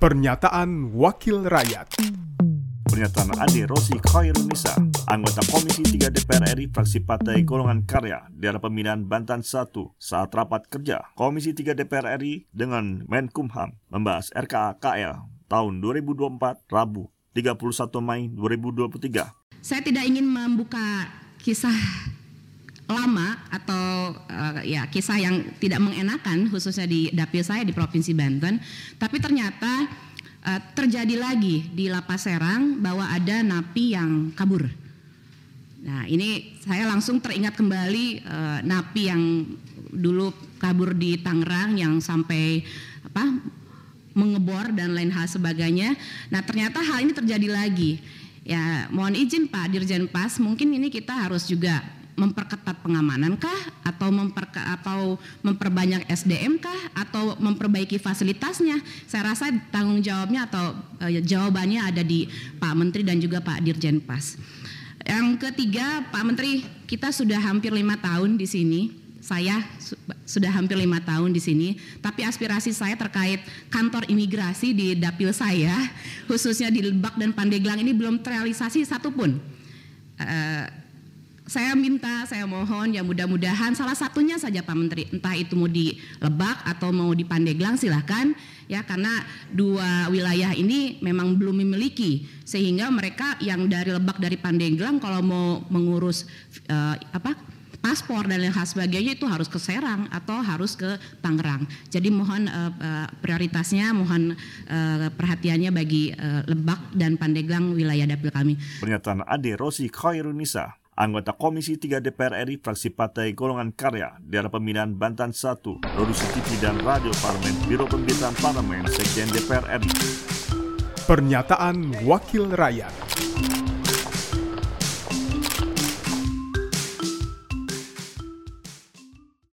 Pernyataan Wakil Rakyat Pernyataan Ade Rosi Khairunisa, anggota Komisi 3 DPR RI fraksi Partai Golongan Karya daerah pemilihan Banten 1 saat rapat kerja Komisi 3 DPR RI dengan Menkumham membahas RKA KL tahun 2024 Rabu 31 Mei 2023. Saya tidak ingin membuka kisah lama atau uh, ya kisah yang tidak mengenakan khususnya di dapil saya di Provinsi Banten, tapi ternyata uh, terjadi lagi di Lapas Serang bahwa ada napi yang kabur. Nah, ini saya langsung teringat kembali uh, napi yang dulu kabur di Tangerang yang sampai apa mengebor dan lain hal sebagainya. Nah, ternyata hal ini terjadi lagi. Ya, mohon izin Pak Dirjen Pas, mungkin ini kita harus juga memperketat pengamanan kah? Atau memper atau memperbanyak SDM kah? Atau memperbaiki fasilitasnya? Saya rasa tanggung jawabnya atau uh, jawabannya ada di Pak Menteri dan juga Pak Dirjen Pas. Yang ketiga Pak Menteri kita sudah hampir lima tahun di sini. Saya su sudah hampir lima tahun di sini, tapi aspirasi saya terkait kantor imigrasi di dapil saya, khususnya di Lebak dan Pandeglang ini belum terrealisasi satupun. Uh, saya minta, saya mohon ya mudah-mudahan salah satunya saja Pak Menteri, entah itu mau di Lebak atau mau di Pandeglang silahkan ya karena dua wilayah ini memang belum memiliki sehingga mereka yang dari Lebak dari Pandeglang kalau mau mengurus uh, apa paspor dan lain sebagainya itu harus ke Serang atau harus ke Tangerang. Jadi mohon uh, uh, prioritasnya, mohon uh, perhatiannya bagi uh, Lebak dan Pandeglang wilayah dapil kami. Pernyataan Ade Rosi Khairunisa anggota Komisi 3 DPR RI fraksi Partai Golongan Karya daerah pemilihan Banten 1, produksi TV dan radio Parlemen, Biro Pemberitaan Parlemen, Sekjen DPR RI. Pernyataan Wakil Rakyat